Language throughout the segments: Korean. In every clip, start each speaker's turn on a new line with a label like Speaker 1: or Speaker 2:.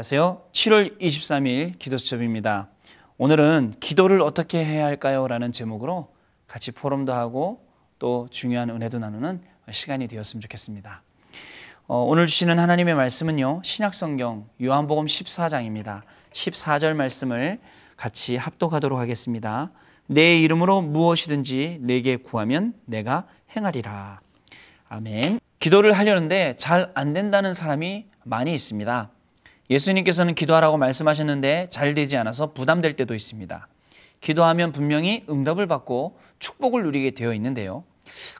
Speaker 1: 안녕하세요. 7월 23일 기도 수첩입니다. 오늘은 기도를 어떻게 해야 할까요? 라는 제목으로 같이 포럼도 하고 또 중요한 은혜도 나누는 시간이 되었으면 좋겠습니다. 어, 오늘 주시는 하나님의 말씀은요. 신약성경 요한복음 14장입니다. 14절 말씀을 같이 합독하도록 하겠습니다. 내 이름으로 무엇이든지 내게 구하면 내가 행하리라. 아멘. 기도를 하려는데 잘 안 된다는 사람이 많이 있습니다. 예수님께서는 기도하라고 말씀하셨는데 잘 되지 않아서 부담될 때도 있습니다. 기도하면 분명히 응답을 받고 축복을 누리게 되어 있는데요.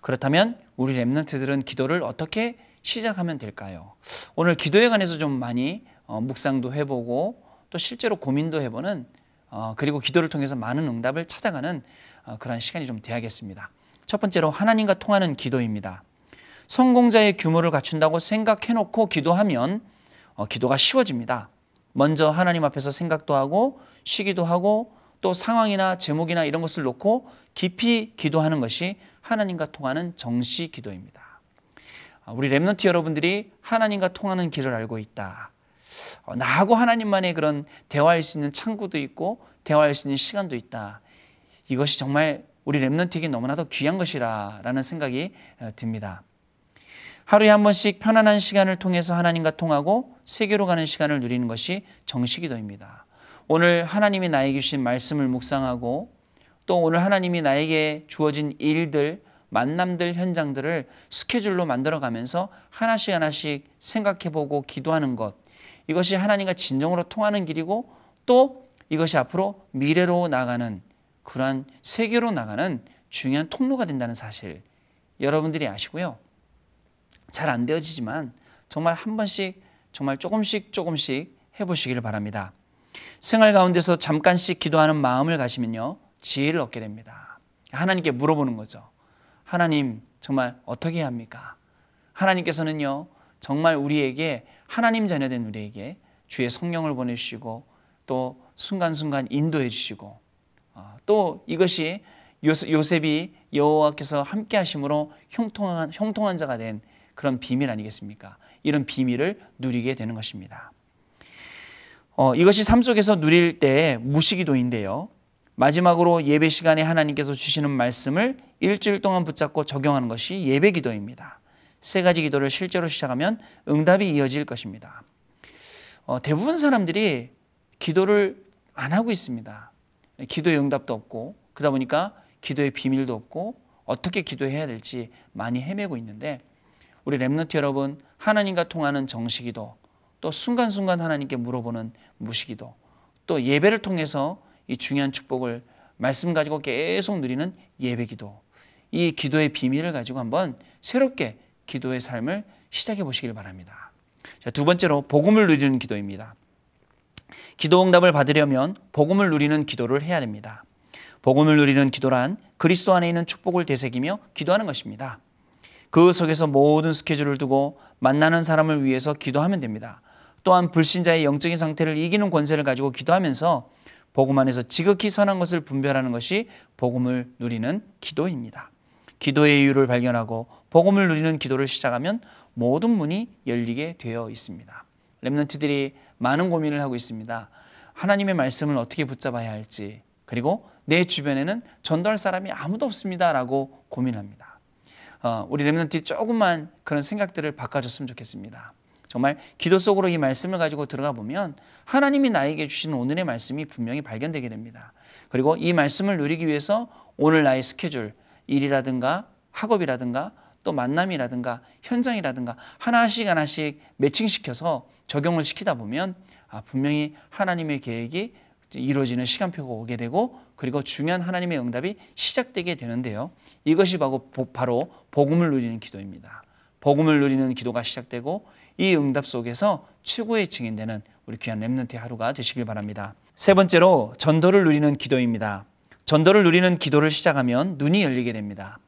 Speaker 1: 그렇다면 우리 랩런트들은 기도를 어떻게 시작하면 될까요? 오늘 기도에 관해서 좀 많이 어, 묵상도 해보고 또 실제로 고민도 해보는 어, 그리고 기도를 통해서 많은 응답을 찾아가는 어, 그런 시간이 좀 돼야겠습니다. 첫 번째로 하나님과 통하는 기도입니다. 성공자의 규모를 갖춘다고 생각해놓고 기도하면 어, 기도가 쉬워집니다. 먼저 하나님 앞에서 생각도 하고 쉬기도 하고 또 상황이나 제목이나 이런 것을 놓고 깊이 기도하는 것이 하나님과 통하는 정시 기도입니다. 아, 우리 랩런트 여러분들이 하나님과 통하는 길을 알고 있다. 어, 나하고 하나님만의 그런 대화할 수 있는 창구도 있고 대화할 수 있는 시간도 있다. 이것이 정말 우리 랩런트에게 너무나도 귀한 것이라라는 생각이 어, 듭니다. 하루에 한 번씩 편안한 시간을 통해서 하나님과 통하고 세계로 가는 시간을 누리는 것이 정식 기도입니다. 오늘 하나님이 나에게 주신 말씀을 묵상하고 또 오늘 하나님이 나에게 주어진 일들, 만남들, 현장들을 스케줄로 만들어 가면서 하나씩 하나씩 생각해 보고 기도하는 것. 이것이 하나님과 진정으로 통하는 길이고 또 이것이 앞으로 미래로 나가는 그러한 세계로 나가는 중요한 통로가 된다는 사실 여러분들이 아시고요. 잘 안 되어지지만 정말 한 번씩 정말 조금씩 조금씩 해보시기를 바랍니다. 생활 가운데서 잠깐씩 기도하는 마음을 가시면요. 지혜를 얻게 됩니다. 하나님께 물어보는 거죠. 하나님, 정말 어떻게 합니까? 하나님께서는요, 정말 우리에게, 하나님 자녀된 우리에게 주의 성령을 보내주시고, 또 순간순간 인도해 주시고, 어, 또 이것이 요셉이 여호와께서 함께 하심으로 형통한, 형통한 자가 된 그런 비밀 아니겠습니까? 이런 비밀을 누리게 되는 것입니다. 어, 이것이 삶 속에서 누릴 때 무시기도인데요. 마지막으로 예배 시간에 하나님께서 주시는 말씀을 일주일 동안 붙잡고 적용하는 것이 예배 기도입니다. 세 가지 기도를 실제로 시작하면 응답이 이어질 것입니다. 어, 대부분 사람들이 기도를 안 하고 있습니다. 기도의 응답도 없고 그러다 보니까 기도의 비밀도 없고 어떻게 기도해야 될지 많이 헤매고 있는데 우리 랩너트 여러분 하나님과 통하는 정식기도 또 순간순간 하나님께 물어보는 무시기도 또 예배를 통해서 이 중요한 축복을 말씀 가지고 계속 누리는 예배기도 이 기도의 비밀을 가지고 한번 새롭게 기도의 삶을 시작해 보시길 바랍니다. 자, 두 번째로 복음을 누리는 기도입니다. 기도 응답을 받으려면 복음을 누리는 기도를 해야 됩니다. 복음을 누리는 기도란 그리스도 안에 있는 축복을 되새기며 기도하는 것입니다. 그 속에서 모든 스케줄을 두고 만나는 사람을 위해서 기도하면 됩니다. 또한 불신자의 영적인 상태를 이기는 권세를 가지고 기도하면서 복음 안에서 지극히 선한 것을 분별하는 것이 복음을 누리는 기도입니다. 기도의 이유를 발견하고 복음을 누리는 기도를 시작하면 모든 문이 열리게 되어 있습니다. 렘넌트들이 많은 고민을 하고 있습니다. 하나님의 말씀을 어떻게 붙잡아야 할지 그리고 내 주변에는 전도할 사람이 아무도 없습니다라고 고민합니다. 어, 우리 렘넌트 조금만 그런 생각들을 바꿔줬으면 좋겠습니다. 정말 기도 속으로 이 말씀을 가지고 들어가 보면 하나님이 나에게 주시는 오늘의 말씀이 분명히 발견되게 됩니다. 그리고 이 말씀을 누리기 위해서 오늘 나의 스케줄, 일이라든가 학업이라든가 또 만남이라든가 현장이라든가 하나씩 하나씩 매칭시켜서 적용을 시키다 보면 아, 분명히 하나님의 계획이 이루어지는 시간표가 오게 되고 그리고 중요한 하나님의 응답이 시작되게 되는데요. 이것이 바로 복음을 누리는 기도입니다. 복음을 누리는 기도가 시작되고 이 응답 속에서 최고의 증인되는 우리 귀한 렘넌트의 하루가 되시길 바랍니다. 세 번째로 전도를 누리는 기도입니다. 전도를 누리는 기도를 시작하면 눈이 열리게 됩니다.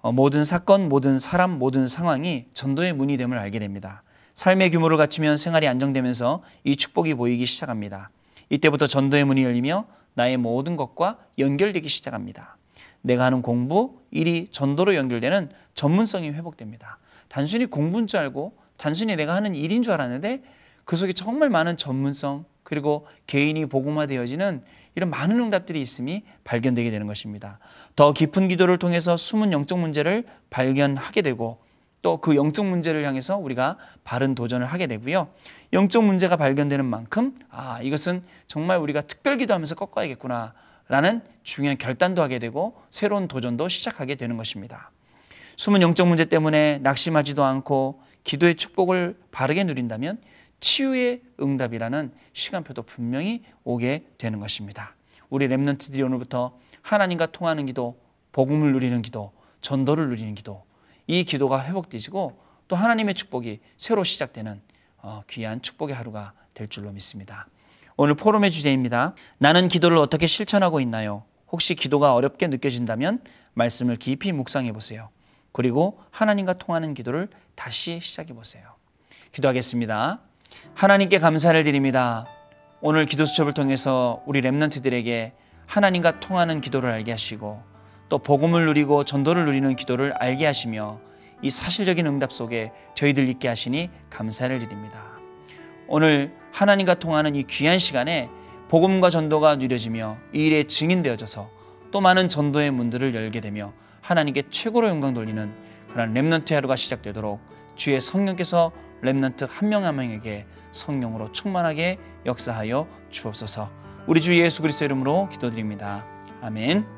Speaker 1: 어, 모든 사건, 모든 사람, 모든 상황이 전도의 문이 됨을 알게 됩니다. 삶의 규모를 갖추면 생활이 안정되면서 이 축복이 보이기 시작합니다. 이때부터 전도의 문이 열리며 나의 모든 것과 연결되기 시작합니다. 내가 하는 공부, 일이 전도로 연결되는 전문성이 회복됩니다. 단순히 공부인 줄 알고 단순히 내가 하는 일인 줄 알았는데 그 속에 정말 많은 전문성 그리고 개인이 복음화되어지는 이런 많은 응답들이 있음이 발견되게 되는 것입니다. 더 깊은 기도를 통해서 숨은 영적 문제를 발견하게 되고 또 그 영적 문제를 향해서 우리가 바른 도전을 하게 되고요. 영적 문제가 발견되는 만큼 아 이것은 정말 우리가 특별 기도하면서 꺾어야겠구나 라는 중요한 결단도 하게 되고 새로운 도전도 시작하게 되는 것입니다. 숨은 영적 문제 때문에 낙심하지도 않고 기도의 축복을 바르게 누린다면 치유의 응답이라는 시간표도 분명히 오게 되는 것입니다. 우리 랩런트들이 오늘부터 하나님과 통하는 기도, 복음을 누리는 기도, 전도를 누리는 기도, 이 기도가 회복되시고 또 하나님의 축복이 새로 시작되는 어, 귀한 축복의 하루가 될 줄로 믿습니다. 오늘 포럼의 주제입니다. 나는 기도를 어떻게 실천하고 있나요? 혹시 기도가 어렵게 느껴진다면 말씀을 깊이 묵상해 보세요. 그리고 하나님과 통하는 기도를 다시 시작해 보세요. 기도하겠습니다. 하나님께 감사를 드립니다. 오늘 기도 수첩을 통해서 우리 렘넌트들에게 하나님과 통하는 기도를 알게 하시고 또 복음을 누리고 전도를 누리는 기도를 알게 하시며 이 사실적인 응답 속에 저희들 있게 하시니 감사를 드립니다. 오늘 하나님과 통하는 이 귀한 시간에 복음과 전도가 누려지며 이 일에 증인되어져서 또 많은 전도의 문들을 열게 되며 하나님께 최고로 영광 돌리는 그런 렘넌트 하루가 시작되도록 주의 성령께서 렘넌트 한 명 한 명에게 성령으로 충만하게 역사하여 주옵소서. 우리 주 예수 그리스도 이름으로 기도드립니다. 아멘.